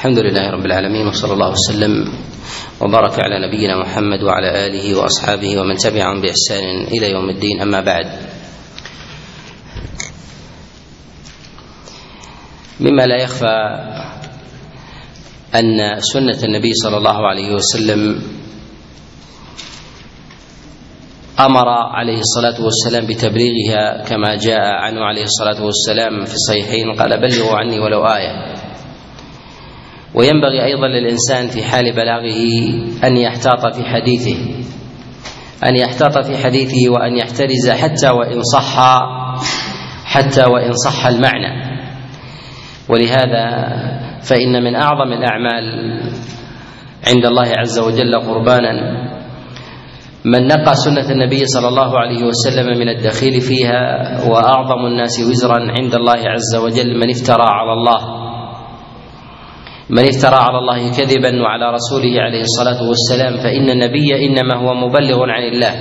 الحمد لله رب العالمين وصلى الله وسلم وبارك على نبينا محمد وعلى آله وأصحابه ومن تبعهم بإحسان إلى يوم الدين أما بعد. مما لا يخفى أن سنة النبي صلى الله عليه وسلم أمر عليه الصلاة والسلام بتبليغها كما جاء عنه عليه الصلاة والسلام في الصحيحين قال بلغوا عني ولو آية. وينبغي أيضا للإنسان في حال بلاغه أن يحتاط في حديثه أن يحتاط في حديثه وأن يحترز حتى وإن صح حتى وإن صح المعنى. ولهذا فإن من أعظم الأعمال عند الله عز وجل قربانا من نقى سنة النبي صلى الله عليه وسلم من الدخيل فيها وأعظم الناس وزرا عند الله عز وجل من افترى على الله. من افترى على الله كذبا وعلى رسوله عليه الصلاة والسلام فإن النبي إنما هو مبلغ عن الله.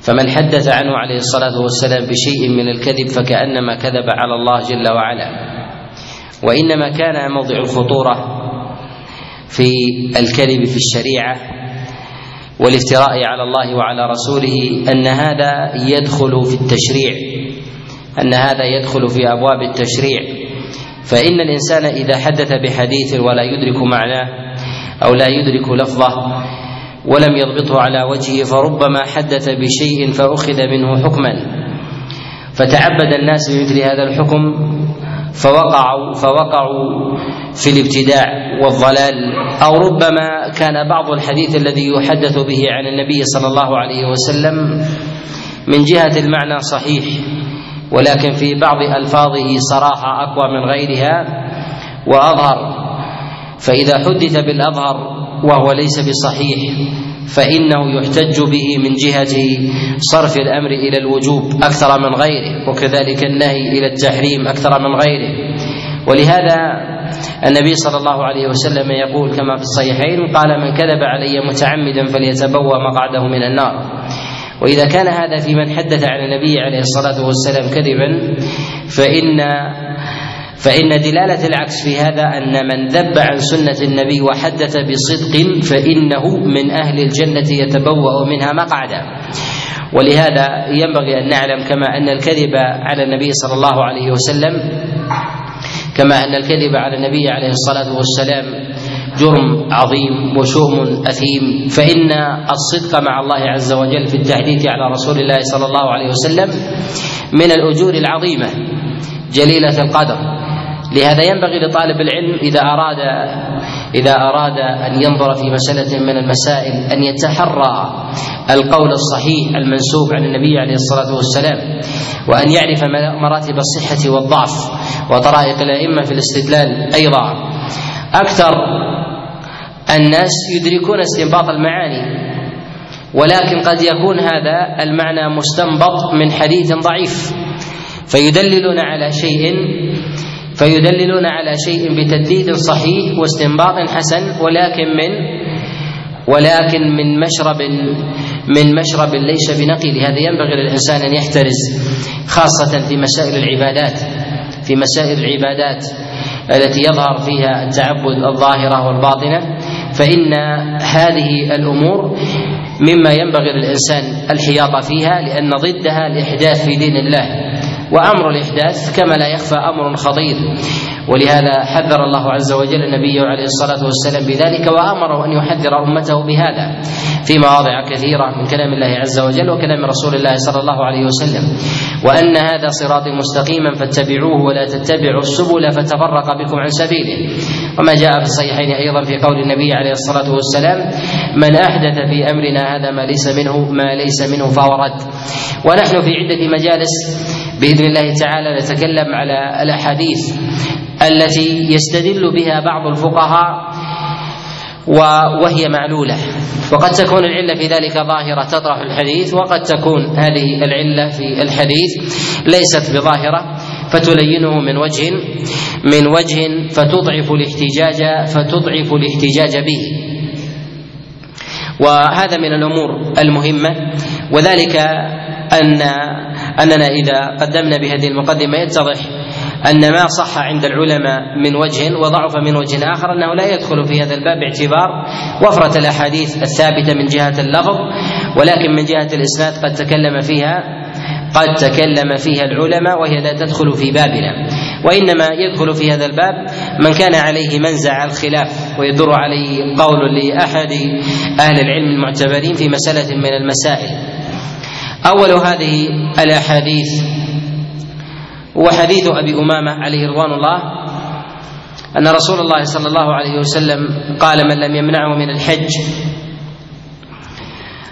فمن حدث عنه عليه الصلاة والسلام بشيء من الكذب فكأنما كذب على الله جل وعلا. وإنما كان موضع الخطورة في الكذب في الشريعة والافتراء على الله وعلى رسوله أن هذا يدخل في التشريع أن هذا يدخل في أبواب التشريع. فإن الإنسان إذا حدث بحديث ولا يدرك معناه أو لا يدرك لفظه ولم يضبطه على وجهه فربما حدث بشيء فأخذ منه حكما. فتعبد الناس بمثل هذا الحكم فوقعوا فوقعوا في الابتداع والضلال أو ربما كان بعض الحديث الذي يحدث به عن النبي صلى الله عليه وسلم من جهة المعنى صحيح. ولكن في بعض ألفاظه صراحة أقوى من غيرها وأظهر. فإذا حدث بالأظهر وهو ليس بصحيح فإنه يحتج به من جهة صرف الأمر إلى الوجوب أكثر من غيره وكذلك النهي إلى التحريم أكثر من غيره. ولهذا النبي صلى الله عليه وسلم يقول كما في الصحيحين قال من كذب علي متعمدا فليتبوأ مقعده من النار. وإذا كان هذا في من حدث عن النبي عليه الصلاة والسلام كذبا فإن فإن دلالة العكس في هذا أن من ذب عن سنة النبي وحدث بصدق فإنه من أهل الجنة يتبوأ منها مقعدا. ولهذا ينبغي أن نعلم كما أن الكذب على النبي صلى الله عليه وسلم كما أن الكذب على النبي عليه الصلاة والسلام جرم عظيم وشؤم أثيم فإن الصدق مع الله عز وجل في التحديث على رسول الله صلى الله عليه وسلم من الأجور العظيمة جليلة القدر. لهذا ينبغي لطالب العلم إذا أراد إذا أراد أن ينظر في مسألة من المسائل أن يتحرى القول الصحيح المنسوب عن النبي عليه الصلاة والسلام وأن يعرف مراتب الصحة والضعف وطرائق الأئمة في الاستدلال أيضا. أكثر الناس يدركون استنباط المعاني ولكن قد يكون هذا المعنى مستنبط من حديث ضعيف. فيدللون على شيء فيدللون على شيء بتدليل صحيح واستنباط حسن ولكن من ولكن من مشرب من مشرب ليس بنقي لهذا ينبغي للإنسان أن يحترز خاصة في مسائل العبادات. في مسائل العبادات التي يظهر فيها التعبد الظاهرة والباطنة فإن هذه الأمور مما ينبغي للإنسان الحياط فيها لأن ضدها الإحداث في دين الله. وأمر الإحداث كما لا يخفى أمر خطير. ولهذا حذر الله عز وجل النبي عليه الصلاة والسلام بذلك وأمره أن يحذر أمته بهذا في مواضع كثيرة من كلام الله عز وجل وكلام رسول الله صلى الله عليه وسلم. وأن هذا صراطي مستقيما فاتبعوه ولا تتبعوا السبل فتفرق بكم عن سبيله. وما جاء في الصحيحين أيضا في قول النبي عليه الصلاة والسلام من أحدث في أمرنا هذا ما ليس منه ما ليس منه فهو رد. ونحن في عدة مجالس بإذن الله تعالى نتكلم على الأحاديث التي يستدل بها بعض الفقهاء وهي معلولة. وقد تكون العلة في ذلك ظاهرة تطرح الحديث وقد تكون هذه العلة في الحديث ليست بظاهرة. فتلينه من وجه من وجه فتضعف الاحتجاج فتضعف الاحتجاج به. وهذا من الأمور المهمة وذلك ان أننا إذا قدمنا بهذه المقدمة يتضح أن ما صح عند العلماء من وجه وضعف من وجه آخر أنه لا يدخل في هذا الباب باعتبار وفرة الأحاديث الثابتة من جهة اللفظ ولكن من جهة الإسناد قد تكلم فيها قد تكلم فيها العلماء وهي لا تدخل في بابنا. وإنما يدخل في هذا الباب من كان عليه منزع الخلاف ويدور عليه قول لأحد أهل العلم المعتبرين في مسألة من المسائل. أول هذه الأحاديث هو حديث أبي أمامة عليه رضوان الله أن رسول الله صلى الله عليه وسلم قال من لم يمنعه من الحج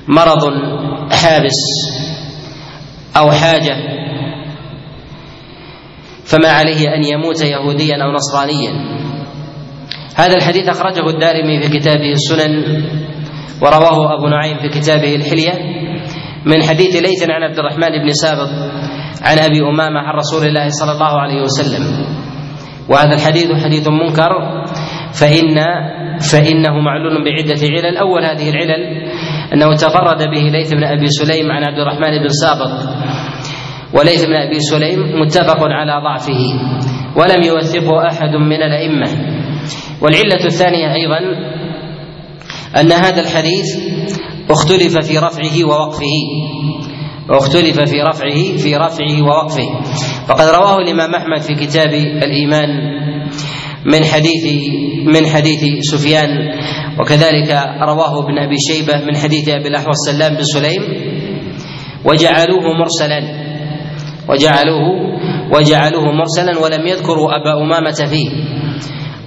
مرض حابس. أو حاجة فما عليه أن يموت يهوديا أو نصرانيا. هذا الحديث أخرجه الدارمي في كتابه السنن ورواه أبو نعيم في كتابه الحلية من حديث ليث عن عبد الرحمن بن سابق عن أبي أمامة عن رسول الله صلى الله عليه وسلم. وهذا الحديث حديث منكر فان فإنه معلول بعدة علل. أول هذه العلل أنه تفرد به ليث بن أبي سليم عن عبد الرحمن بن سابق. وليث بن أبي سليم متفق على ضعفه ولم يوثقه أحد من الأئمة. والعلة الثانية أيضا أن هذا الحديث اختلف في رفعه ووقفه. واختلف في رفعه في رفعه ووقفه. فقد رواه الإمام أحمد في كتاب الإيمان. من حديث من حديث سفيان وكذلك رواه ابن أبي شيبة من حديث أبي الأحوص سلام بن سليم وجعلوه مرسلا وجعلوه وجعلوه مرسلا ولم يذكروا أبا أمامة فيه.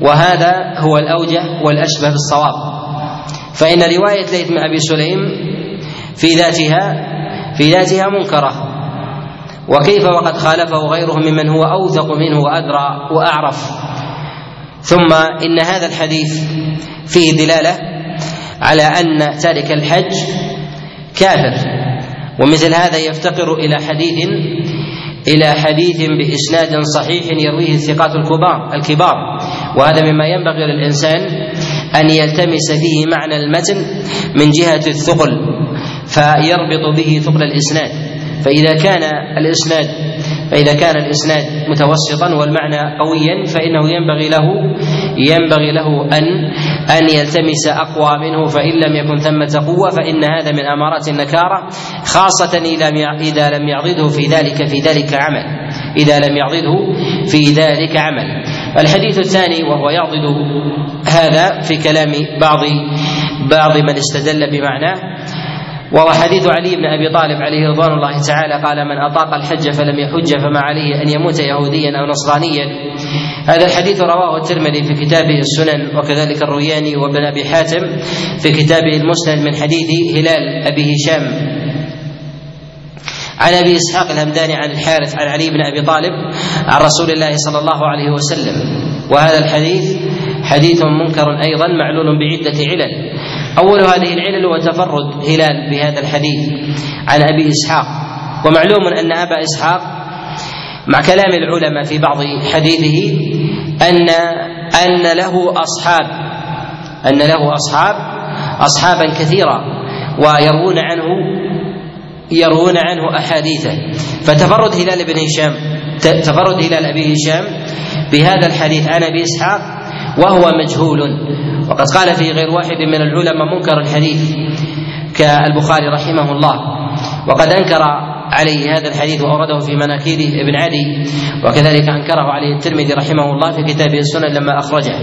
وهذا هو الأوجه والأشبه بالصواب. فإن رواية ليث بن أبي سليم في ذاتها في ذاتها منكرة. وكيف وقد خالفه غيره ممن هو أوثق منه وأدرى وأعرف. ثم إن هذا الحديث فيه دلالة على أن تارك الحج كافر. ومثل هذا يفتقر إلى حديث إلى حديث بإسناد صحيح يرويه الثقات الكبار الكبار. وهذا مما ينبغي للإنسان أن يلتمس فيه معنى المتن من جهة الثقل فيربط به ثقل الإسناد. فإذا كان الإسناد فإذا كان الإسناد متوسطا والمعنى قويا فإنه ينبغي له ينبغي له أن أن يلتمس أقوى منه. فإن لم يكن ثمة قوة فإن هذا من أمارات النكارة خاصة إذا لم يعضده في ذلك في ذلك عمل. إذا لم يعضده في ذلك عمل. الحديث الثاني وهو يعضد هذا في كلام بعض بعض من استدل بمعناه وهو حديث علي بن أبي طالب عليه رضوان الله تعالى قال من أطاق الحج فلم يحج فما عليه أن يموت يهوديا أو نصرانيا. هذا الحديث رواه الترمذي في كتابه السنن وكذلك الروياني وابن أبي حاتم في كتابه المسند من حديث هلال أبي هشام. عن أبي إسحاق الهمداني عن الحارث عن علي بن أبي طالب عن رسول الله صلى الله عليه وسلم. وهذا الحديث حديث منكر أيضا معلول بعدة علل. أول هذه العلل هو تفرد هلال بهذا الحديث عن أبي إسحاق. ومعلوم أن أبا إسحاق مع كلام العلماء في بعض حديثه ان أن له اصحاب أن له اصحاب اصحابا كثيرا ويروون عنه يروون عنه أحاديثه. فتفرد هلال بن هشام تفرد هلال أبي هشام بهذا الحديث عن أبي إسحاق وهو مجهول. وقد قال في غير واحد من العلماء منكر الحديث كالبخاري رحمه الله. وقد أنكر عليه هذا الحديث وأورده في مناكير ابن عدي وكذلك أنكره عليه الترمذي رحمه الله في كتابه السنن لما أخرجه.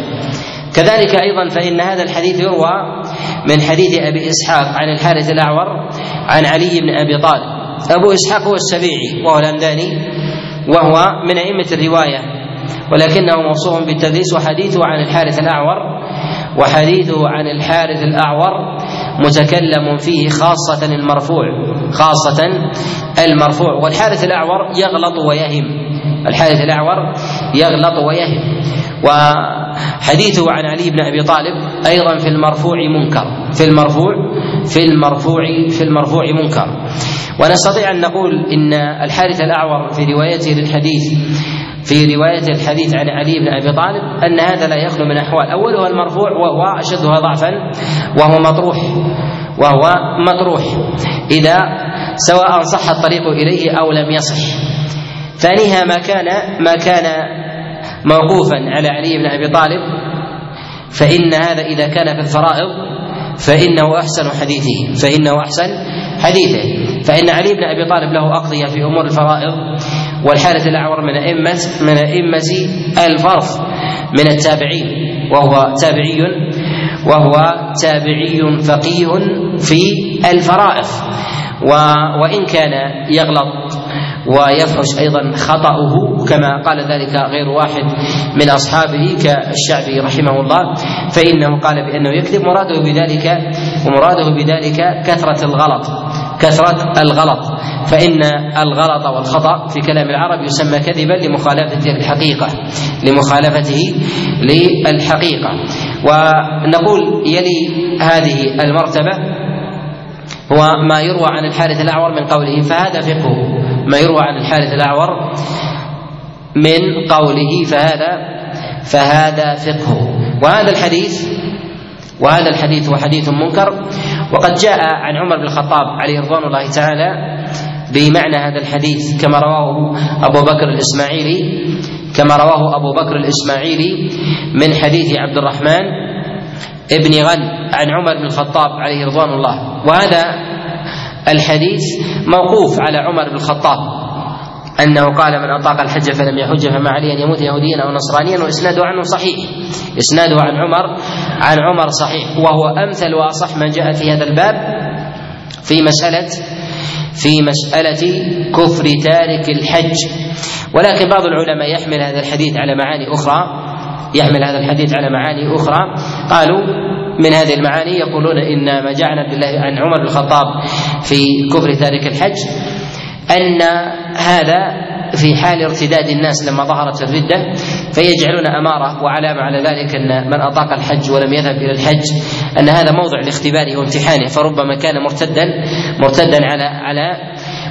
كذلك أيضا فإن هذا الحديث يروى من حديث أبي إسحاق عن الحارث الأعور عن علي بن أبي طالب. أبو إسحاق هو السبيعي وهو الهمداني وهو من أئمة الرواية ولكنه موصوف بالتدليس وحديثه عن الحارث الأعور وحديثه عن الحارث الأعور متكلم فيه خاصة المرفوع خاصة المرفوع. والحارث الأعور يغلط ويهم. الحارث الأعور يغلط ويهم. وحديثه عن علي بن أبي طالب أيضا في المرفوع منكر. في المرفوع في المرفوع في المرفوع منكر. ونستطيع أن نقول إن الحارث الأعور في روايته للحديث في رواية الحديث عن علي بن أبي طالب أن هذا لا يخلو من أحوال. أولها المرفوع وهو أشدها ضعفا وهو مطروح وهو مطروح. إذا سواء صح الطريق إليه أو لم يصح. ثانيها ما كان ما كان موقوفا على علي بن أبي طالب فإن هذا إذا كان في الفرائض فإنه أحسن حديثه فإنه أحسن حديثه. فإن علي بن أبي طالب له أقضية في أمور الفرائض والحارث الأعور من أئمة من أئمة الفرض من التابعين وهو تابعي وهو تابعي فقيه في الفرائض. وإن كان يغلط ويفحش أيضا خطأه كما قال ذلك غير واحد من أصحابه كالشعبي رحمه الله فإنه قال بأنه يكذب مراده بذلك ومراده بذلك كثرة الغلط. كثرة الغلط. فإن الغلط والخطأ في كلام العرب يسمى كذبا لمخالفته للحقيقة لمخالفته للحقيقة. ونقول يلي هذه المرتبة هو ما يروى عن الحارث الأعور من قوله فهذا فقهه ما يروى عن الحارث الأعور من قوله فهذا فهذا فقهه وهذا الحديث وهذا الحديث هو حديث منكر. وقد جاء عن عمر بن الخطاب عليه رضوان الله تعالى بمعنى هذا الحديث كما رواه أبو بكر الإسماعيلي كما رواه أبو بكر الإسماعيلي من حديث عبد الرحمن ابن غن عن عمر بن الخطاب عليه رضوان الله. وهذا الحديث موقوف على عمر بن الخطاب. أنه قال من أطاق الحج فلم يحج فما عليه أن يموت يهوديا أو نصرانيا وإسناده عنه صحيح. إسناده عن عمر عن عمر صحيح. وهو أمثل وأصح ما جاء في هذا الباب في مساله في مسألة كفر تارك الحج. ولكن بعض العلماء يحمل هذا الحديث على معاني أخرى. يحمل هذا الحديث على معاني أخرى. قالوا من هذه المعاني يقولون إن ما جاء عن عبد الله عن عمر بن الخطاب في كفر تارك الحج أن هذا في حال ارتداد الناس لما ظهرت الردة فيجعلون أمارة وعلامة على ذلك أن من أطاق الحج ولم يذهب إلى الحج أن هذا موضع لاختباره وامتحانه فربما كان مرتدا مرتدا على على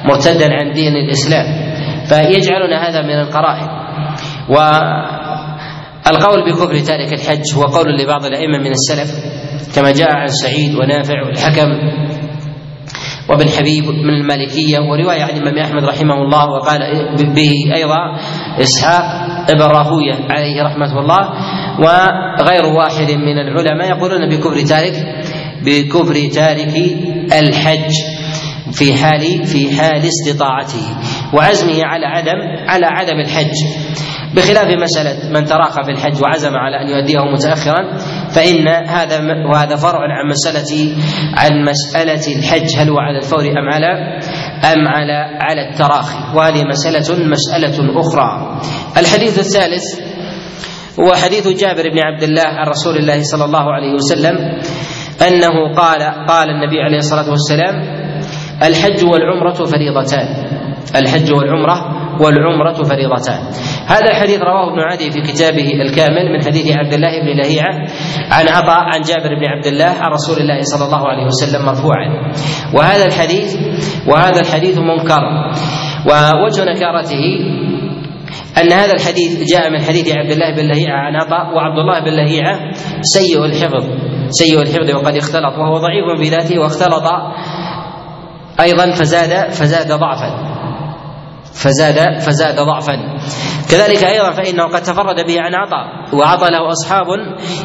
مرتدا عن دين الإسلام. فيجعلون هذا من القرائن. و القول بكفر تارك الحج هو قول لبعض الأئمة من السلف كما جاء عن سعيد ونافع والحكم وابن حبيب من المالكية ورواية عن الإمام أحمد رحمه الله وقال به أيضا إسحاق ابن راهوية عليه رحمة الله وغير واحد من العلماء يقولون بكفر تارك بكفر تارك الحج في حال في حال استطاعته وعزمه على عدم على عدم الحج. بخلاف مسألة من تراخى في الحج وعزم على أن يؤديه متأخرا فإن هذا وهذا فرع عن مسألة عن مسألة الحج هل هو على الفور أم على أم على على التراخي. وهذه مسألة مسألة أخرى. الحديث الثالث هو حديث جابر بن عبد الله عن رسول الله صلى الله عليه وسلم أنه قال قال النبي عليه الصلاة والسلام الحج والعمرة فريضتان. الحج والعمرة والعمرة فريضتان. هذا الحديث رواه ابن عدي في كتابه الكامل من حديث عبد الله بن لهيعة عن عطاء عن جابر بن عبد الله عن رسول الله صلى الله عليه وسلم مرفوعا. وهذا الحديث وهذا الحديث منكر. ووجه نكارته أن هذا الحديث جاء من حديث عبد الله بن لهيعة عن عطاء وعبد الله بن لهيعة سيء الحفظ. سيء الحفظ وقد اختلط وهو ضعيف بذاته واختلط أيضا فزاد فزاد ضعفا. فزاد فزاد ضعفا. كذلك أيضا فإنه قد تفرد به عن عطاء وعطى له أصحاب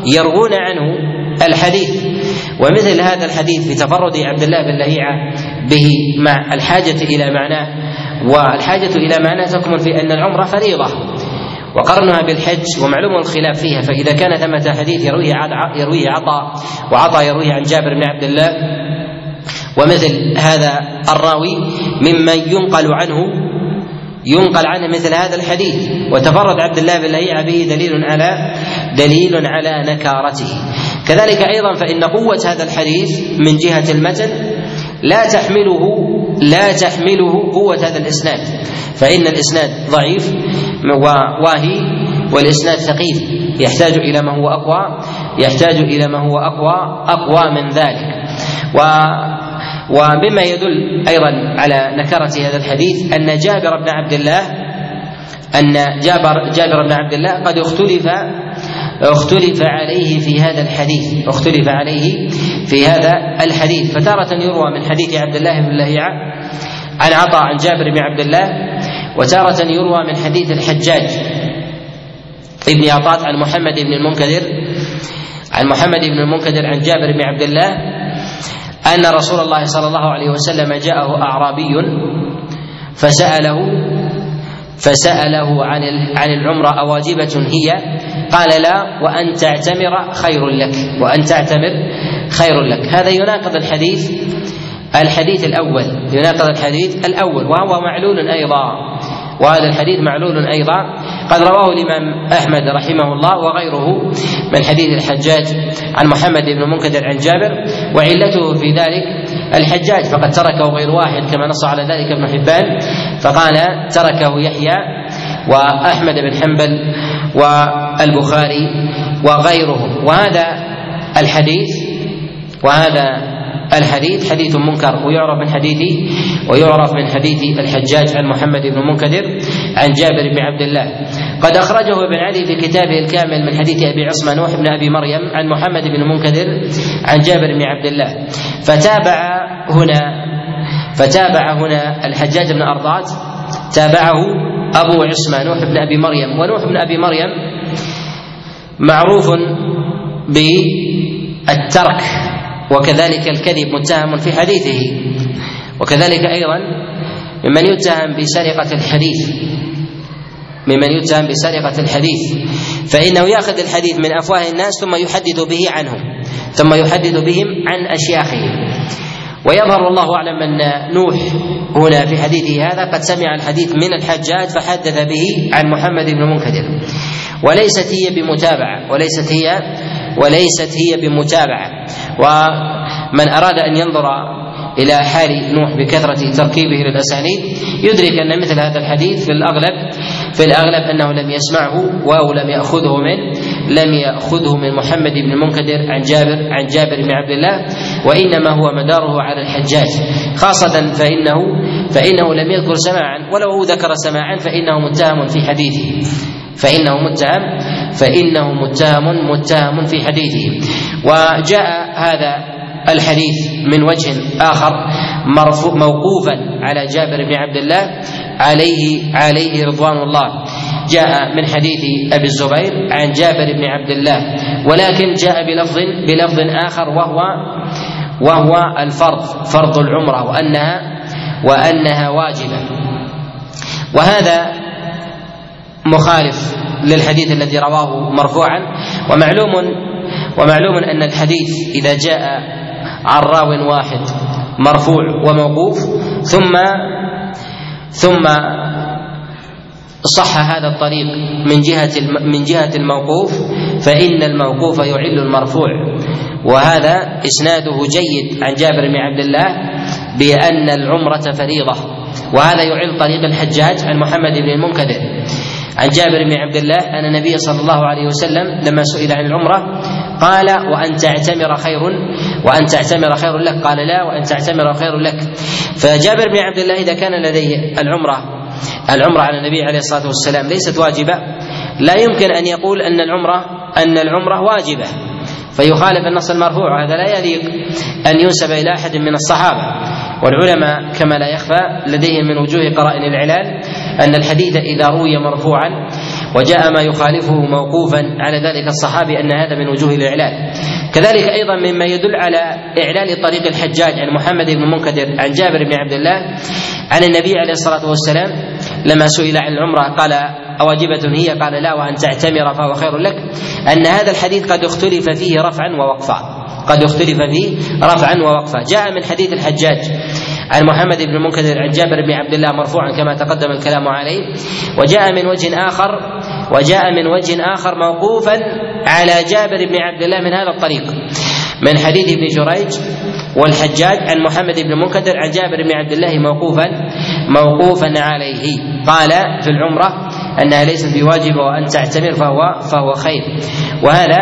يروون عنه الحديث. ومثل هذا الحديث بتفرد عبد الله بن لهيعة به مع الحاجة إلى معناه. والحاجة إلى معناه تكمن في أن العمره فريضة وقرنها بالحج ومعلوم الخلاف فيها. فإذا كان ثمة حديث يرويه يرويه عطاء وعطاء يرويه عن جابر بن عبد الله. ومثل هذا الراوي ممن ينقل عنه ينقل عنه مثل هذا الحديث. وتفرد عبد الله بن لهيعة به دليل على دليل على نكارته. كذلك أيضا فإن قوة هذا الحديث من جهة المتن لا تحمله لا تحمله قوة هذا الإسناد. فإن الإسناد ضعيف واهي والإسناد ثقيل. يحتاج إلى ما هو أقوى يحتاج إلى ما هو أقوى أقوى من ذلك. و ومما يدل أيضا على نكرة هذا الحديث أن جابر بن عبد الله أن جابر جابر بن عبد الله قد اختلف اختلف عليه في هذا الحديث اختلف عليه في هذا الحديث. فتارة يروى من حديث عبد الله بن لهيعة عن عطاء عن جابر بن عبد الله وتارة يروى من حديث الحجاج ابن عطاء عن محمد بن المنكدر عن محمد بن المنكدر عن جابر بن عبد الله أن رسول الله صلى الله عليه وسلم جاءه أعرابي فسأله فسأله عن عن العمرة أواجبة هي؟ قال لا وأن تعتمر خير لك وأن تعتمر خير لك هذا يناقض الحديث الحديث الأول يناقض الحديث الأول وهو معلول أيضا وهذا الحديث معلول أيضا. قد رواه الإمام أحمد رحمه الله وغيره من حديث الحجاج عن محمد بن المنكدر عن جابر وعلته في ذلك الحجاج فقد تركه غير واحد كما نص على ذلك ابن حبان فقال تركه يحيى وأحمد بن حنبل والبخاري وغيرهم. وهذا الحديث وهذا الحديث حديث منكر ويعرف من حديث ويعرف من حديث الحجاج عن محمد بن منكدر عن جابر بن عبد الله. قد أخرجه ابن علي في كتابه الكامل من حديث أبي عصمة نوح بن أبي مريم عن محمد بن منكدر عن جابر بن عبد الله. فتابع هنا فتابع هنا الحجاج بن أرضات تابعه أبو عصمة نوح بن أبي مريم. ونوح بن أبي مريم معروف بالترك. وكذلك الكذب متهم في حديثه. وكذلك أيضا ممن يتهم بسرقة الحديث. ممن يتهم بسرقة الحديث. فإنه يأخذ الحديث من أفواه الناس ثم يحدث به عنهم. ثم يحدث بهم عن أشياخهم. ويظهر والله أعلم أن نوح هنا في حديثه هذا قد سمع الحديث من الحجاج فحدث به عن محمد بن منكدر. وليست هي بمتابعة وليست هي وليست هي بمتابعة. ومن أراد أن ينظر إلى حال نوح بكثرة تركيبه للأسانيد يدرك أن مثل هذا الحديث في الأغلب في الأغلب أنه لم يسمعه أو لم يأخذه من لم يأخذه من محمد بن المنكدر عن جابر عن جابر بن عبد الله وإنما هو مداره على الحجاج. خاصة فإنه فإنه لم يذكر سماعا ولو ذكر سماعا فإنه متهم في حديثه. فإنه متهم فإنه متهم متهم في حديثه. وجاء هذا الحديث من وجه آخر مرفوع موقوفا على جابر بن عبد الله عليه عليه رضوان الله. جاء من حديث أبي الزبير عن جابر بن عبد الله ولكن جاء بلفظ بلفظ آخر وهو وهو الفرض فرض العمرة وأنها وأنها واجبة. وهذا مخالف للحديث الذي رواه مرفوعا. ومعلوم ومعلوم أن الحديث إذا جاء عن راو واحد مرفوع وموقوف ثم ثم صح هذا الطريق من جهة من جهة الموقوف فإن الموقوف يعل المرفوع. وهذا إسناده جيد عن جابر بن عبد الله بأن العمرة فريضة. وهذا يعل طريق الحجاج عن محمد بن المنكدر. عن جابر بن عبد الله أن النبي صلى الله عليه وسلم لما سئل عن العمرة قال وأن تعتمر خير وأن تعتمر خير لك. قال لا وأن تعتمر خير لك. فجابر بن عبد الله إذا كان لديه العمرة العمرة على النبي عليه الصلاة والسلام ليست واجبة لا يمكن أن يقول أن العمرة أن العمرة واجبة. فيخالف النص المرفوع هذا لا يليق أن ينسب إلى أحد من الصحابة. والعلماء كما لا يخفى لديهم من وجوه قرائن العلال أن الحديث إذا روي مرفوعا وجاء ما يخالفه موقوفا على ذلك الصحابي أن هذا من وجوه الإعلال كذلك أيضا مما يدل على إعلال طريق الحجاج عن محمد بن منكدر عن جابر بن عبد الله عن النبي عليه الصلاة والسلام لما سئل عن العمرة قال أواجبة هي؟ قال لا وأن تعتمر فهو خير لك. أن هذا الحديث قد اختلف فيه رفعا ووقفا. قد اختلف فيه رفعا ووقفا. جاء من حديث الحجاج عن محمد بن المنكدر عن جابر بن عبد الله مرفوعا كما تقدم الكلام عليه. وجاء من وجه آخر وجاء من وجه آخر موقوفا على جابر بن عبد الله من هذا الطريق. من حديث ابن جريج والحجاج عن محمد بن المنكدر عن جابر بن عبد الله موقوفا موقوفا عليه. قال في العمرة أنها ليست بواجبة وأن تعتمر فهو فهو خير. وهذا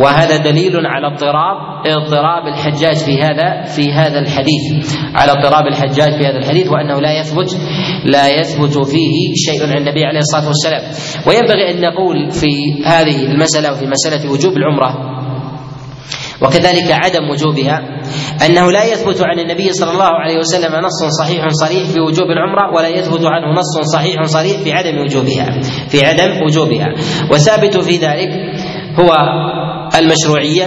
وهذا دليل على اضطراب اضطراب الحجاج في هذا في هذا الحديث. على اضطراب الحجاج في هذا الحديث وأنه لا يثبت لا يثبت فيه شيء عن النبي عليه الصلاة والسلام. وينبغي أن نقول في هذه المسألة وفي مسألة وجوب العمرة وكذلك عدم وجوبها أنه لا يثبت عن النبي صلى الله عليه وسلم نص صحيح صريح في وجوب العمرة ولا يثبت عنه نص صحيح صريح في عدم وجوبها في عدم وجوبها. والثابت في ذلك هو المشروعية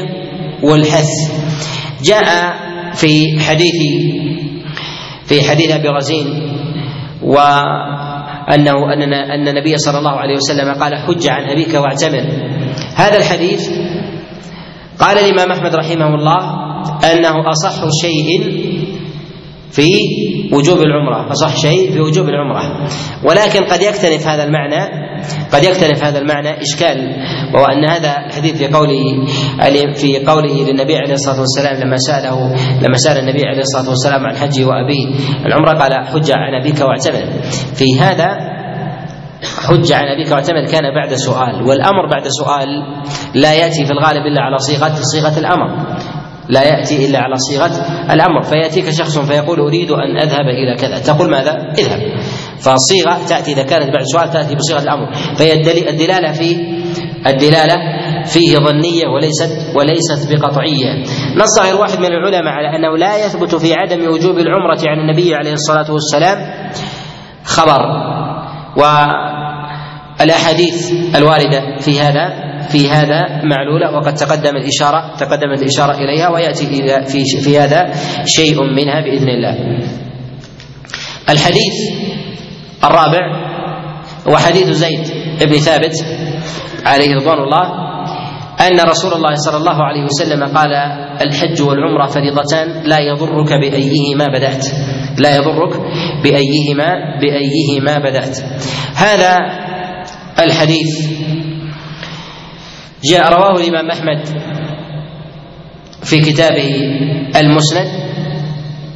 والحث. جاء في حديث في حديث أبي رزين وأنه ان أن النبي صلى الله عليه وسلم قال حج عن أبيك واعتمر. هذا الحديث قال الإمام أحمد رحمه الله أنه أصح شيء في وجوب العمرة أصح شيء في وجوب العمرة. ولكن قد يختلف هذا المعنى قد يختلف هذا المعنى إشكال وهو أن هذا الحديث في قوله في قوله للنبي عليه الصلاة والسلام لما سأله لما سأل النبي عليه الصلاة والسلام عن حجه وأبيه العمرة قال حج عن أبيك واعتمر في هذا حج عن أبيك واعتمر كان بعد سؤال والأمر بعد سؤال لا يأتي في الغالب إلا على صيغة صيغة الأمر. لا يأتي إلا على صيغة الأمر. فيأتيك شخص فيقول أريد أن أذهب إلى كذا. تقول ماذا؟ اذهب. فالصيغه تأتي إذا كانت بعد سؤال تأتي بصيغة الأمر. فهي الدلالة في الدلالة فيه ظنية وليست وليست بقطعية. نص غير واحد من العلماء على أنه لا يثبت في عدم وجوب العمرة عن النبي عليه الصلاة والسلام خبر؟ والاحاديث الواردة في هذا في هذا معلولة وقد تقدم الإشارة تقدمت الإشارة إليها ويأتي إلى في في هذا شيء منها بإذن الله. الحديث الرابع هو حديث زيد بن ثابت عليه رضوان الله أن رسول الله صلى الله عليه وسلم قال الحج والعمرة فريضتان لا يضرك بأيهما بدأت لا يضرك بأيهما بأيهما بدأت هذا الحديث. جاء رواه الإمام أحمد في كتابه المسند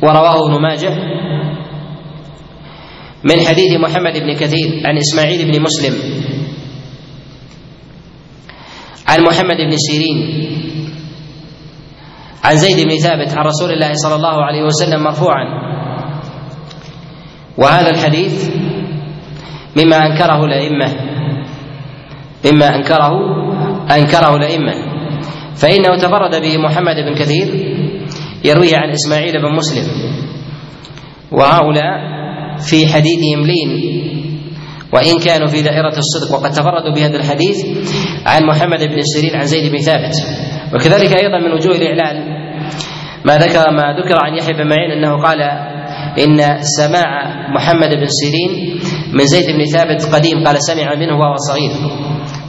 ورواه ابن ماجه من حديث محمد بن كثير عن إسماعيل بن مسلم عن محمد بن سيرين عن زيد بن ثابت عن رسول الله صلى الله عليه وسلم مرفوعا. وهذا الحديث مما أنكره الأئمة. مما أنكره أنكره الأئمة. فإنه تفرد به محمد بن كثير يرويه عن إسماعيل بن مسلم. وهؤلاء في حديثهم لين. وإن كانوا في دائرة الصدق وقد تفردوا بهذا الحديث عن محمد بن سيرين عن زيد بن ثابت. وكذلك أيضا من وجوه الإعلان ما ذكر ما ذكر عن يحيى بن معين أنه قال إن سماع محمد بن سيرين من زيد بن ثابت قديم قال سمع منه وهو صغير.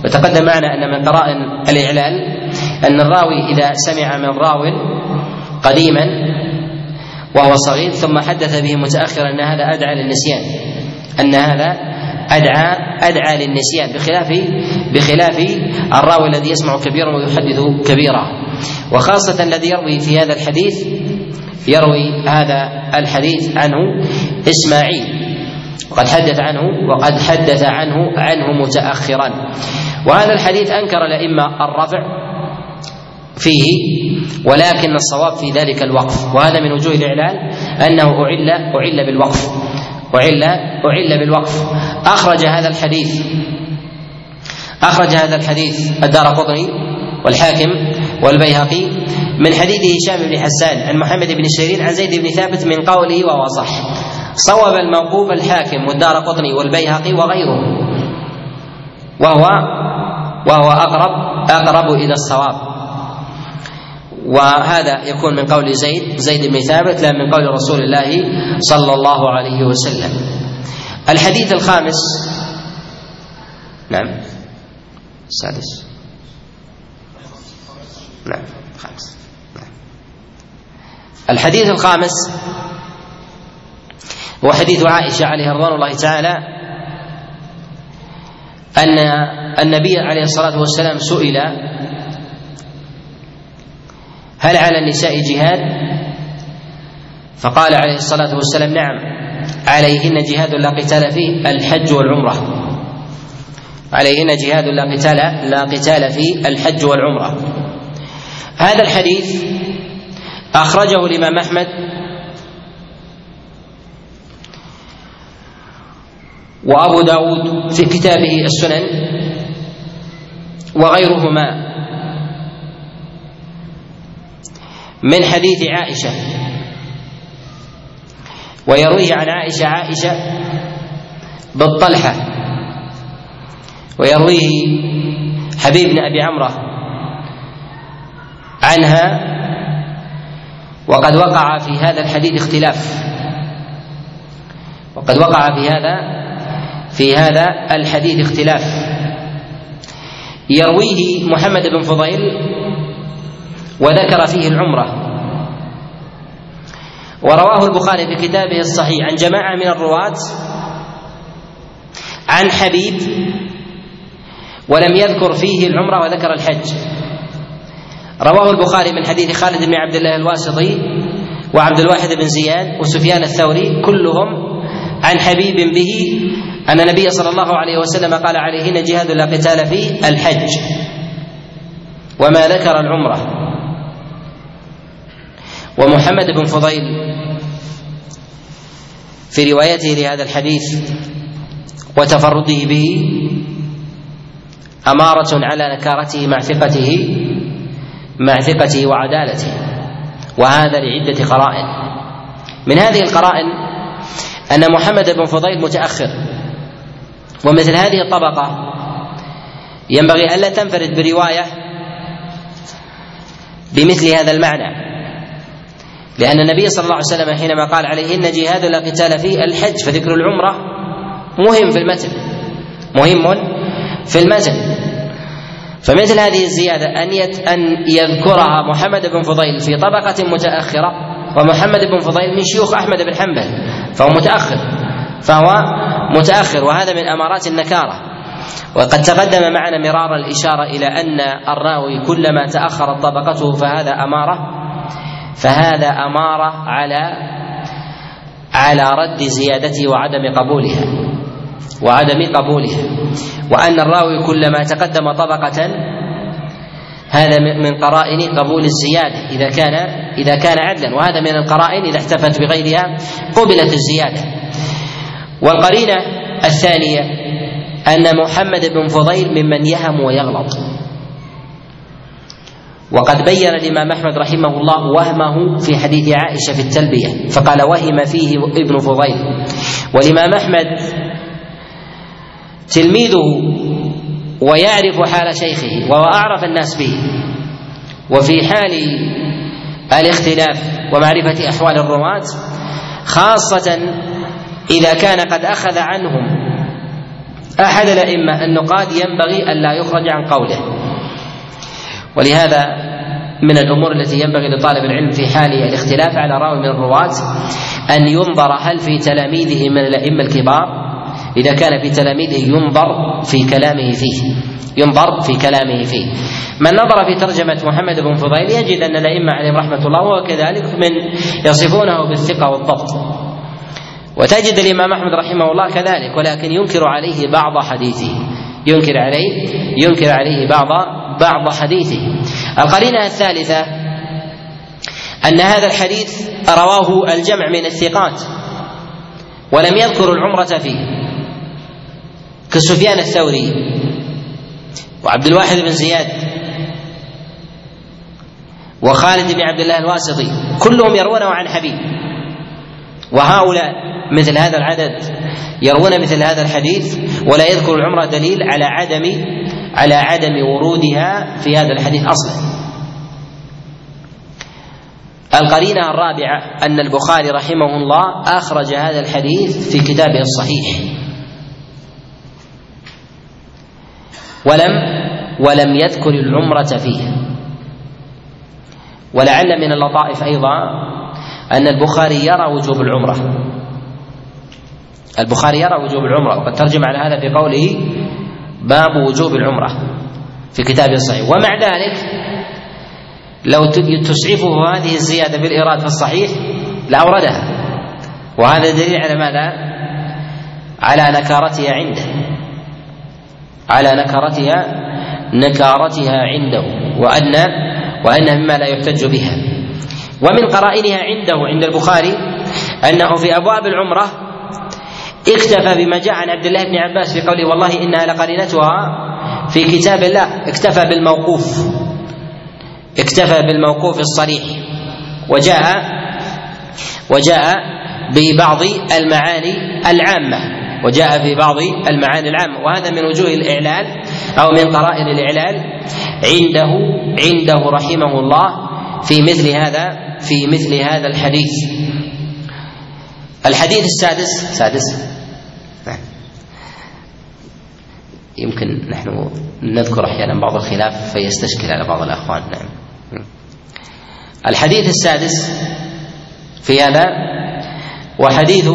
وتقدم معنا أن من قرائن الإعلان أن الراوي إذا سمع من راو قديما وهو صغير ثم حدث به متأخرا أن هذا أدعى للنسيان أن هذا أدعى أدعى للنسيان بخلاف بخلاف الراوي الذي يسمع كبيرا ويحدث كبيرا. وخاصة الذي يروي في هذا الحديث يروي هذا الحديث عنه إسماعيل وقد حدث عنه وقد حدث عنه عنه متأخرا. وهذا الحديث أنكر الأئمة الرفع فيه ولكن الصواب في ذلك الوقف وهذا من وجوه الإعلال أنه أعل أعل بالوقف أعل أعل بالوقف. أخرج هذا الحديث أخرج هذا الحديث الدار قطني والحاكم والبيهقي من حديث هشام بن حسان عن محمد بن سيرين عن زيد بن ثابت من قوله وهو صح. صوب الموقوف الحاكم والدار قطني والبيهقي وغيره وهو وهو أقرب أقرب إلى الصواب. وهذا يكون من قول زيد زيد بن ثابت لا من قول رسول الله صلى الله عليه وسلم. الحديث الخامس نعم. السادس. نعم خامس. نعم. الحديث الخامس هو حديث عائشة عليه رضوان الله تعالى أن النبي عليه الصلاة والسلام سئل هل على النساء جهاد؟ فقال عليه الصلاة والسلام نعم عليهن جهاد لا قتال فيه الحج والعمرة. عليهن جهاد لا قتال لا قتال فيه الحج والعمرة. هذا الحديث أخرجه الإمام أحمد وأبو داود في كتابه السنن وغيرهما. من حديث عائشة. ويرويه عن عائشة عائشة بالطلحة. ويرويه حبيب بن أبي عمرة عنها. وقد وقع في هذا الحديث اختلاف. وقد وقع في هذا في هذا الحديث اختلاف. يرويه محمد بن فضيل وذكر فيه العمرة. ورواه البخاري في كتابه الصحيح عن جماعة من الرواة عن حبيب ولم يذكر فيه العمرة وذكر الحج. رواه البخاري من حديث خالد بن عبد الله الواسطي وعبد الواحد بن زياد وسفيان الثوري كلهم عن حبيب به أن النبي صلى الله عليه وسلم قال عليهن جهاد لا قتال فيه الحج وما ذكر العمرة. ومحمد بن فضيل في روايته لهذا الحديث وتفرده به أمارة على نكارته مع ثقته مع ثقته وعدالته وهذا لعدة قرائن. من هذه القرائن أن محمد بن فضيل متأخر. ومثل هذه الطبقة ينبغي ألا تنفرد برواية بمثل هذا المعنى. لأن النبي صلى الله عليه وسلم حينما قال عليهن جهاد لا قتال فيه الحج فذكر العمرة مهم في المتن. مهم في المتن. فمثل هذه الزيادة أن أن يذكرها محمد بن فضيل في طبقة متأخرة ومحمد بن فضيل من شيوخ أحمد بن حنبل فهو متأخر فهو متأخر وهذا من أمارات النكارة. وقد تقدم معنا مرارا الإشارة إلى أن الراوي كلما تأخرت طبقته فهذا أمارة فهذا أمارة على على رد زيادته وعدم قبولها وعدم قبولها. وأن الراوي كلما تقدم طبقة هذا من قرائن قبول الزيادة إذا كان إذا كان عدلا. وهذا من القرائن إذا احتفت بغيرها قبلت الزيادة والقرينة الثانية أن محمد بن فضيل ممن يهم ويغلط. وقد بين الإمام أحمد رحمه الله وهمه في حديث عائشة في التلبية فقال وهم فيه ابن فضيل. والإمام أحمد تلميذه ويعرف حال شيخه وهو أعرف الناس به. وفي حال الاختلاف ومعرفة أحوال الرواة خاصة إذا كان قد أخذ عنهم أحد الأئمة النقاد ينبغي ألا يخرج عن قوله. ولهذا من الأمور التي ينبغي لطالب العلم في حال الاختلاف على راوي من الرواة أن ينظر هل في تلاميذه من الأئمة الكبار إذا كان في تلاميذه ينظر في كلامه فيه. ينظر في كلامه فيه. من نظر في ترجمة محمد بن فضيل يجد أن الأئمة عليهم رحمة الله وهو كذلك من يصفونه بالثقة والضبط. وتجد الإمام أحمد رحمه الله كذلك ولكن ينكر عليه بعض حديثه. ينكر عليه ينكر عليه بعض بعض حديثه. القرينة الثالثة أن هذا الحديث رواه الجمع من الثقات ولم يذكر العمرة فيه. كسفيان الثوري وعبد الواحد بن زياد وخالد بن عبد الله الواسطي كلهم يروونه عن حبيب. وهؤلاء مثل هذا العدد يروون مثل هذا الحديث ولا يذكر العمرة دليل على عدم على عدم ورودها في هذا الحديث أصلا. القرينة الرابعة أن البخاري رحمه الله أخرج هذا الحديث في كتابه الصحيح. ولم ولم يذكر العمرة فيه. ولعل من اللطائف أيضا أن البخاري يرى وجوب العمرة. البخاري يرى وجوب العمرة وقد ترجم على هذا في قوله باب وجوب العمرة في كتابه الصحيح ومع ذلك لو تسعفه هذه الزيادة بالإيراد في الصحيح لأوردها. وهذا دليل على ماذا؟ على نكارتها عنده. على نكرتها نكارتها عنده وأن وأنها مما لا يحتج بها. ومن قرائنها عنده عند البخاري أنه في أبواب العمرة اكتفى بما جاء عن عبد الله بن عباس في قوله والله إنها لقرينتها في كتاب الله اكتفى بالموقوف. اكتفى بالموقوف الصريح. وجاء وجاء ببعض المعاني العامة. وجاء في بعض المعاني العامة. وهذا من وجوه الإعلال أو من قرائن الإعلال عنده عنده رحمه الله في مثل هذا في مثل هذا الحديث. الحديث السادس سادس. يمكن نحن نذكر أحيانا بعض الخلاف فيستشكل على بعض الأخوان. نعم. الحديث السادس في هذا وحديث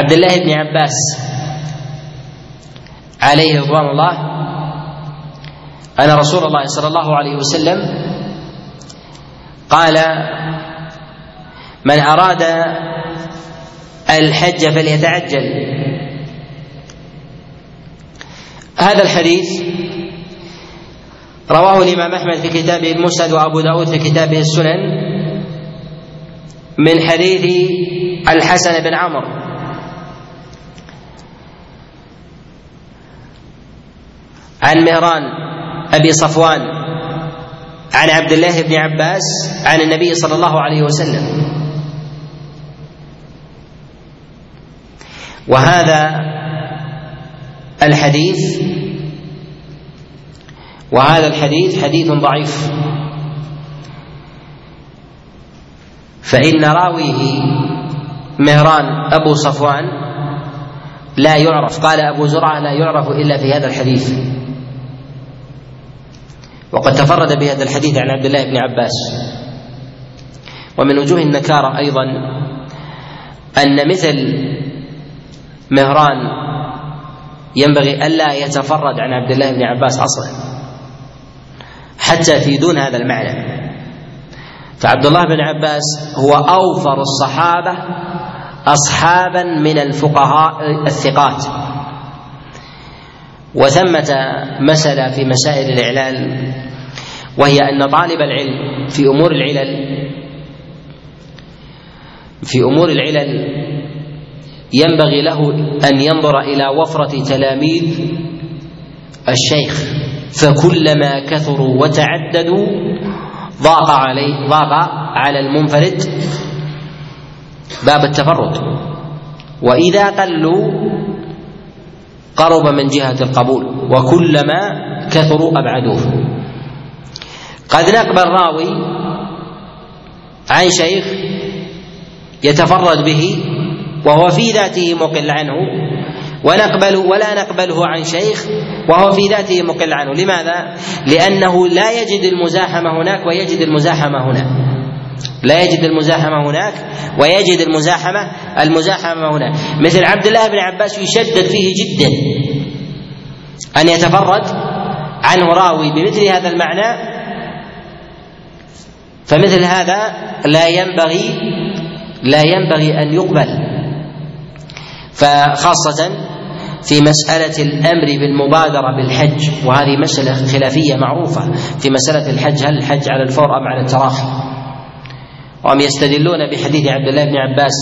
عبد الله بن عباس عليه رضوان الله أن رسول الله صلى الله عليه وسلم قال من أراد الحج فليتعجل هذا الحديث رواه الإمام أحمد في كتابه المسند وأبو داود في كتابه السنن من حديث الحسن بن عمرو عن مهران أبي صفوان عن عبد الله بن عباس عن النبي صلى الله عليه وسلم. وهذا الحديث وهذا الحديث حديث ضعيف. فإن راويه مهران أبو صفوان لا يعرف قال أبو زرعة لا يعرف إلا في هذا الحديث. وقد تفرد بهذا الحديث عن عبد الله بن عباس. ومن وجوه النكارة أيضا أن مثل مهران ينبغي ألا يتفرد عن عبد الله بن عباس أصلا حتى في دون هذا المعنى. فعبد الله بن عباس هو أوفر الصحابة أصحابا من الفقهاء الثقات. وثمة مسألة في مسائل الإعلال وهي أن طالب العلم في أمور العلل في أمور العلل ينبغي له أن ينظر إلى وفرة تلاميذ الشيخ فكلما كثروا وتعددوا ضاق عليه ضاق على المنفرد باب التفرد. وإذا قلوا قرب من جهة القبول وكلما كثروا أبعدوه. قد نقبل راوي عن شيخ يتفرد به وهو في ذاته مقل عنه ونقبل ولا نقبله عن شيخ وهو في ذاته مقل عنه. لماذا؟ لأنه لا يجد المزاحمة هناك ويجد المزاحمة هنا. لا يجد المزاحمة هناك ويجد المزاحمة المزاحمة هنا مثل عبد الله بن عباس يشدد فيه جدا أن يتفرد عنه راوي بمثل هذا المعنى. فمثل هذا لا ينبغي لا ينبغي أن يقبل. فخاصة في مسألة الأمر بالمبادرة بالحج وهذه مسألة خلافية معروفة في مسألة الحج هل الحج على الفور أم على التراخي؟ وهم يستدلون بحديث عبد الله بن عباس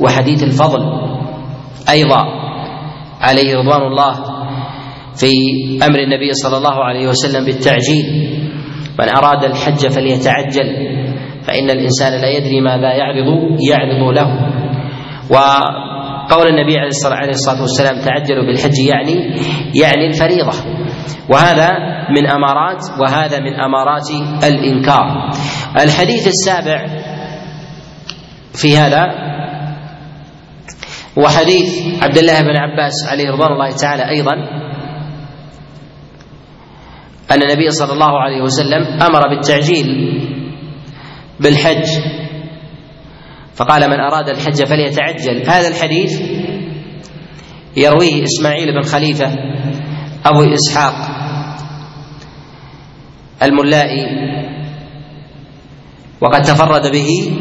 وحديث الفضل أيضا عليه رضوان الله في أمر النبي صلى الله عليه وسلم بالتعجيل من أراد الحج فليتعجل فإن الإنسان لا يدري ماذا يعرض يعرض له وقول النبي عليه الصلاة والسلام تعجلوا بالحج يعني يعني الفريضة وهذا من أمارات وهذا من أمارات الإنكار. الحديث السابع في هذا هو حديث عبد الله بن عباس عليه رضوان الله تعالى أيضا أن النبي صلى الله عليه وسلم أمر بالتعجيل بالحج. فقال من أراد الحج فليتعجل. هذا الحديث يرويه إسماعيل بن خليفة أبو إسحاق الملائي وقد تفرد به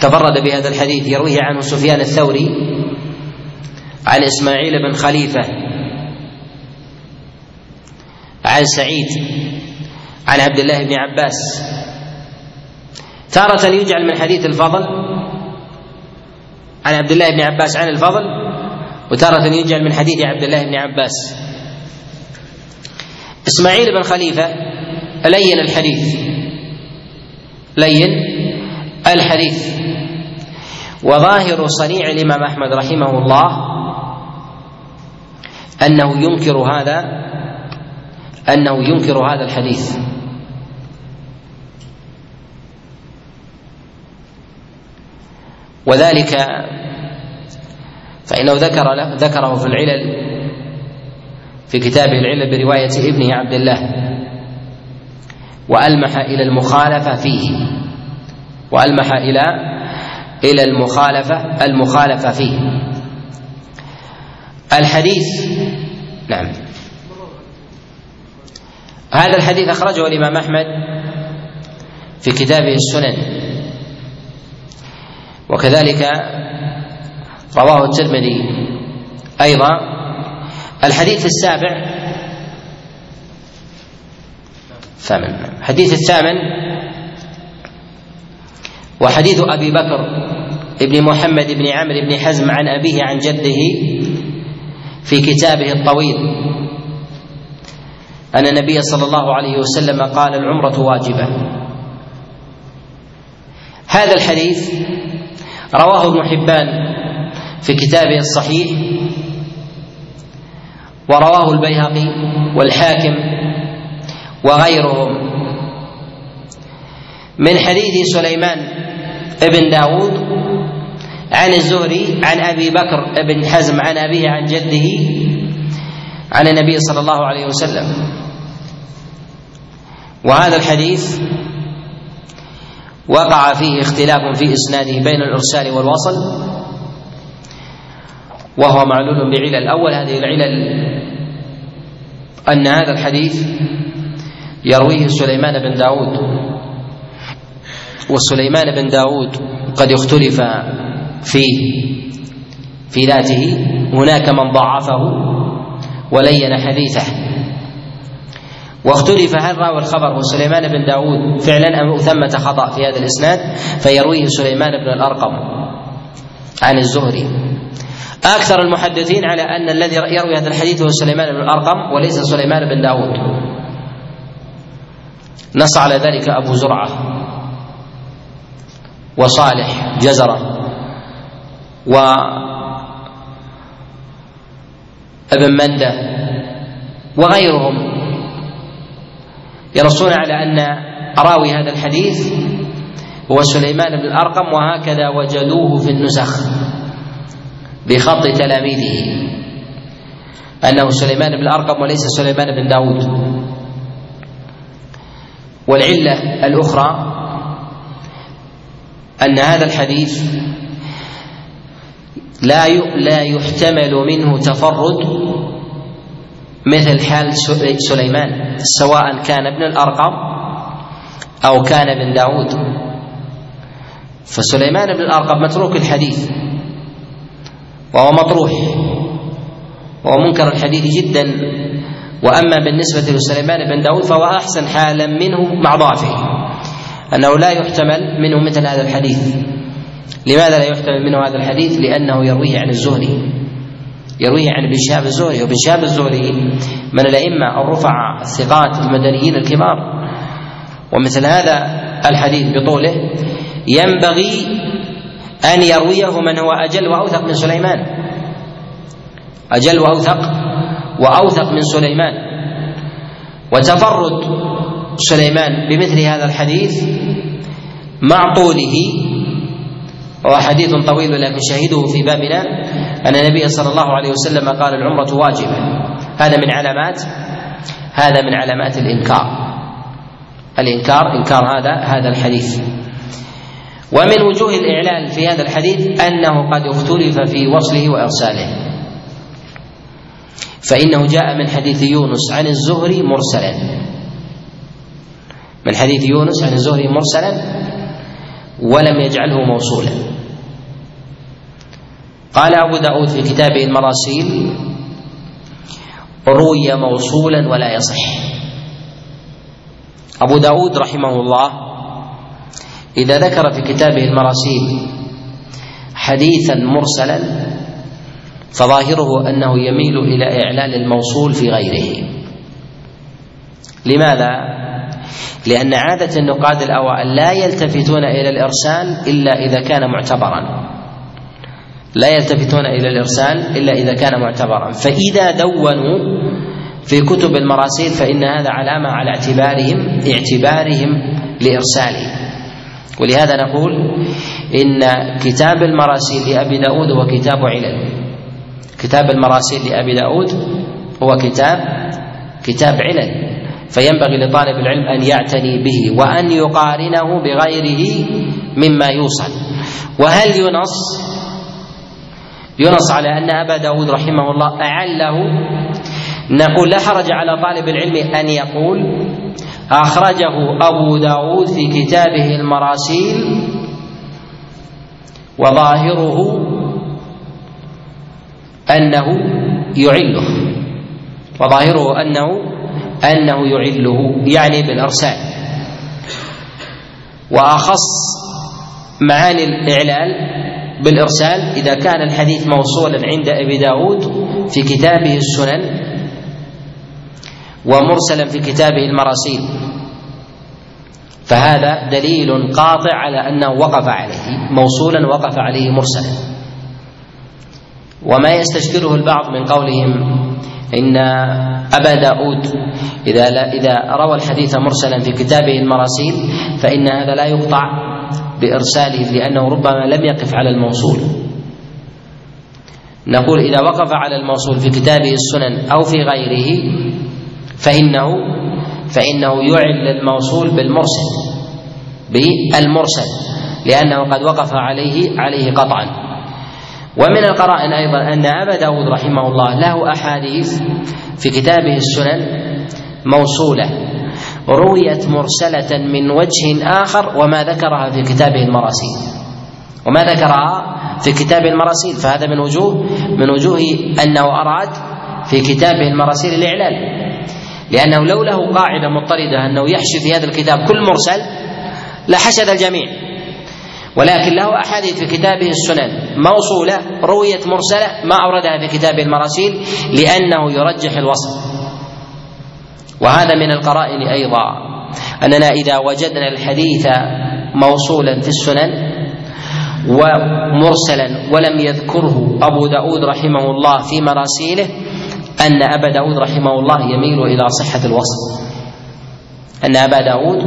تفرد بهذا الحديث يرويه عنه سفيان الثوري عن إسماعيل بن خليفة عن سعيد عن عبد الله بن عباس. تارة يجعل من حديث الفضل عن عبد الله بن عباس عن الفضل وتارة يجعل من حديث عبد الله بن عباس. إسماعيل بن خليفة لين الحديث. لين الحديث. وظاهر صنيع الإمام أحمد رحمه الله أنه ينكر هذا أنه ينكر هذا الحديث. وذلك فإنه ذكر له ذكره في العلل في كتابه العلل برواية ابنه عبد الله. وألمح إلى المخالفة فيه. وألمح إلى إلى المخالفة المخالفة فيه. الحديث نعم. هذا الحديث أخرجه الإمام أحمد في كتابه السنن. وكذلك رواه الترمذي أيضا الحديث السابع ثامن الحديث الثامن وحديث أبي بكر ابن محمد بن عمرو بن حزم عن أبيه عن جده في كتابه الطويل. أن النبي صلى الله عليه وسلم قال العمرة واجبة. هذا الحديث رواه ابن حبان في كتابه الصحيح ورواه البيهقي والحاكم وغيرهم. من حديث سليمان بن داود عن الزهري عن أبي بكر بن حزم عن أبيه عن جده عن النبي صلى الله عليه وسلم. وهذا الحديث وقع فيه اختلاف في إسناده بين الإرسال والوصل. وهو معلول بعلل اول هذه العلل أن هذا الحديث يرويه سليمان بن داود. وسليمان بن داود قد اختلف فيه في ذاته هناك من ضعفه ولين حديثه. واختلف هل راوي الخبر هو سليمان بن داود فعلا أم ثمة خطأ في هذا الإسناد؟ فيرويه سليمان بن الأرقم عن الزهري. أكثر المحدثين على أن الذي يروي هذا الحديث هو سليمان بن الأرقم وليس سليمان بن داود. نص على ذلك أبو زرعة وصالح جزرة و ابن مندة وغيرهم ينصون على أن راوي هذا الحديث هو سليمان بن الأرقم وهكذا وجدوه في النسخ. بخط تلاميذه. أنه سليمان بن الأرقم وليس سليمان بن داود. والعلة الأخرى أن هذا الحديث لا لا يحتمل منه تفرد مثل حال سليمان سواء كان ابن الأرقم أو كان ابن داود. فسليمان بن الأرقم متروك الحديث. وهو مطروح وهو منكر الحديث جدا. وأما بالنسبة لسليمان بن داود فهو أحسن حالا منه مع ضعفه أنه لا يحتمل منه مثل هذا الحديث. لماذا لا يحتمل منه هذا الحديث؟ لأنه يرويه عن الزهري يرويه عن ابن شهاب الزهري وابن شهاب الزهري من الأئمة الرفع الثقات المدنيين الكبار. ومثل هذا الحديث بطوله ينبغي أن يرويه من هو أجل وأوثق من سليمان. أجل وأوثق وأوثق من سليمان. وتفرد سليمان بمثل هذا الحديث مع طوله وهو حديث طويل لكن شهده في بابنا أن النبي صلى الله عليه وسلم قال العمرة واجبة. هذا من علامات هذا من علامات الإنكار. الإنكار إنكار هذا هذا الحديث. ومن وجوه الإعلان في هذا الحديث أنه قد اختلف في وصله وإرساله. فإنه جاء من حديث يونس عن الزهري مرسلا. من حديث يونس عن الزهري مرسلا ولم يجعله موصولا. قال أبو داود في كتابه المراسيل روي موصولا ولا يصح. أبو داود رحمه الله إذا ذكر في كتابه المراسيل حديثا مرسلا فظاهره أنه يميل إلى إعلان الموصول في غيره. لماذا؟ لأن عادة النقاد الأوائل لا يلتفتون إلى الإرسال إلا إذا كان معتبرا. لا يلتفتون إلى الإرسال إلا إذا كان معتبرا. فإذا دونوا في كتب المراسيل فإن هذا علامة على اعتبارهم اعتبارهم لإرساله. ولهذا نقول إن كتاب المراسيل لأبي داود هو كتاب علل. كتاب المراسيل لأبي داود هو كتاب كتاب علل. فينبغي لطالب العلم أن يعتني به وأن يقارنه بغيره مما يوصل. وهل ينص؟ ينص على أن أبا داود رحمه الله أعله نقول لا حرج على طالب العلم أن يقول أخرجه أبو داود في كتابه المراسيل وظاهره أنه يعله وظاهره أنه أنه يعله يعني بالإرسال. وأخص معاني الإعلال بالإرسال إذا كان الحديث موصولا عند أبي داود في كتابه السنن ومرسلا في كتابه المراسيل. فهذا دليل قاطع على أنه وقف عليه موصولا وقف عليه مرسلا. وما يستشكله البعض من قولهم إن أبا داود إذا لا إذا روى الحديث مرسلا في كتابه المراسيل فإن هذا لا يقطع بإرساله لأنه ربما لم يقف على الموصول. نقول إذا وقف على الموصول في كتابه السنن أو في غيره فإنه فإنه يعل الموصول بالمرسل بالمرسل لأنه قد وقف عليه عليه قطعا. ومن القرائن أيضا أن أبا داود رحمه الله له أحاديث في كتابه السنن موصولة رويت مرسلة من وجه آخر وما ذكرها في كتابه المراسيل. وما ذكرها في كتاب المراسيل فهذا من وجوه من وجوه أنه أراد في كتابه المراسيل الإعلال لأنه لو له قاعدة مضطردة أنه يحشي في هذا الكتاب كل مرسل لحشد الجميع. ولكن له أحاديث في كتابه السنن موصولة رويت مرسلة ما أوردها في كتابه المراسيل لأنه يرجح الوصف. وهذا من القرائن أيضا أننا إذا وجدنا الحديث موصولا في السنن ومرسلا ولم يذكره أبو داود رحمه الله في مراسيله أن أبا داود رحمه الله يميل إلى صحة الوصف. أن أبا داود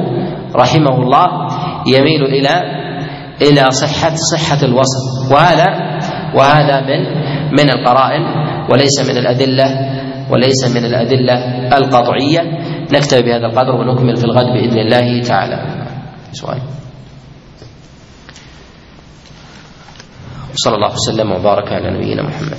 رحمه الله يميل إلى إلى صحة صحة الوصف. وهذا وهذا من من القرائن وليس من الأدلة وليس من الأدلة القطعية. نكتفي بهذا القدر ونكمل في الغد بإذن الله تعالى. سؤال. صلى الله وسلم وبارك على نبينا محمد.